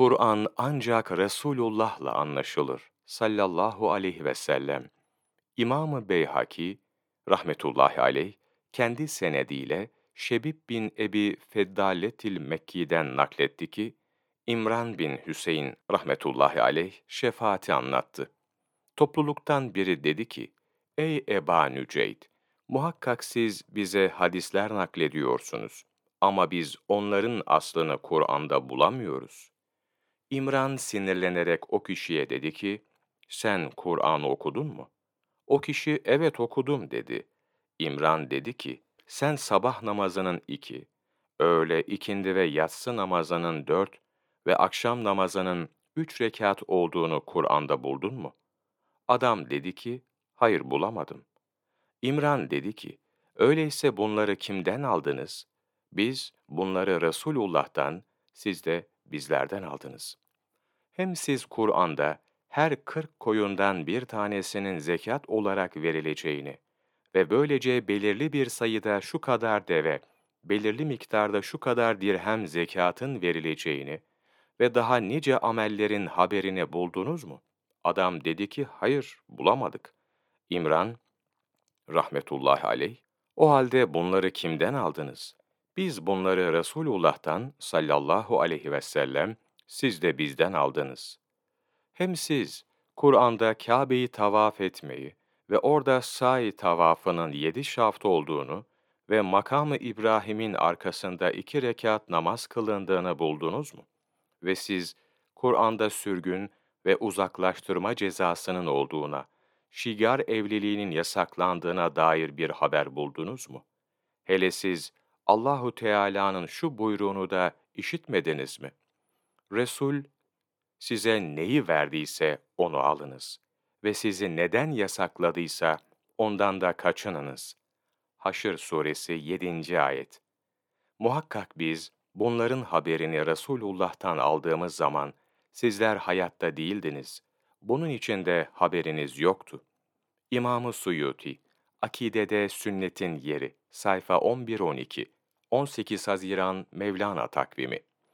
Kur'an ancak Resulullah'la anlaşılır sallallahu aleyhi ve sellem. İmam-ı Beyhaki, rahmetullahi aleyh, kendi senediyle Şebib bin Ebi Feddaletil Mekki'den nakletti ki, İmran bin Hüseyin rahmetullahi aleyh şefaati anlattı. Topluluktan biri dedi ki, Ey Eba Nüceyd! Muhakkak siz bize hadisler naklediyorsunuz ama biz onların aslını Kur'an'da bulamıyoruz. İmran sinirlenerek o kişiye dedi ki, sen Kur'an'ı okudun mu? O kişi evet okudum dedi. İmran dedi ki, sen sabah namazının iki, öğle, ikindi ve yatsı namazının dört ve akşam namazının üç rekat olduğunu Kur'an'da buldun mu? Adam dedi ki, hayır bulamadım. İmran dedi ki, öyleyse bunları kimden aldınız? Biz bunları Resulullah'tan, siz de bizlerden aldınız. Hem siz Kur'an'da her kırk koyundan bir tanesinin zekat olarak verileceğini ve böylece belirli bir sayıda şu kadar deve, belirli miktarda şu kadar dirhem zekatın verileceğini ve daha nice amellerin haberini buldunuz mu? Adam dedi ki, hayır, bulamadık. İmran, rahmetullahi aleyh, o halde bunları kimden aldınız? Biz bunları Resulullah'tan sallallahu aleyhi ve sellem, siz de bizden aldınız. Hem siz, Kur'an'da Kabe'yi tavaf etmeyi ve orada sa'i tavafının yedi şaft olduğunu ve makamı İbrahim'in arkasında iki rekat namaz kılındığını buldunuz mu? Ve siz, Kur'an'da sürgün ve uzaklaştırma cezasının olduğuna, şigar evliliğinin yasaklandığına dair bir haber buldunuz mu? Hele siz Allahu Teala'nın şu buyruğunu da işitmediniz mi? Resul size neyi verdiyse onu alınız ve sizi neden yasakladıysa ondan da kaçınınız. Haşr suresi 7. ayet. Muhakkak biz bunların haberini Resulullah'tan aldığımız zaman sizler hayatta değildiniz. Bunun için de haberiniz yoktu. İmam-ı Suyuti, Akidede Sünnetin Yeri, sayfa 11-12, 18 Haziran Mevlana takvimi.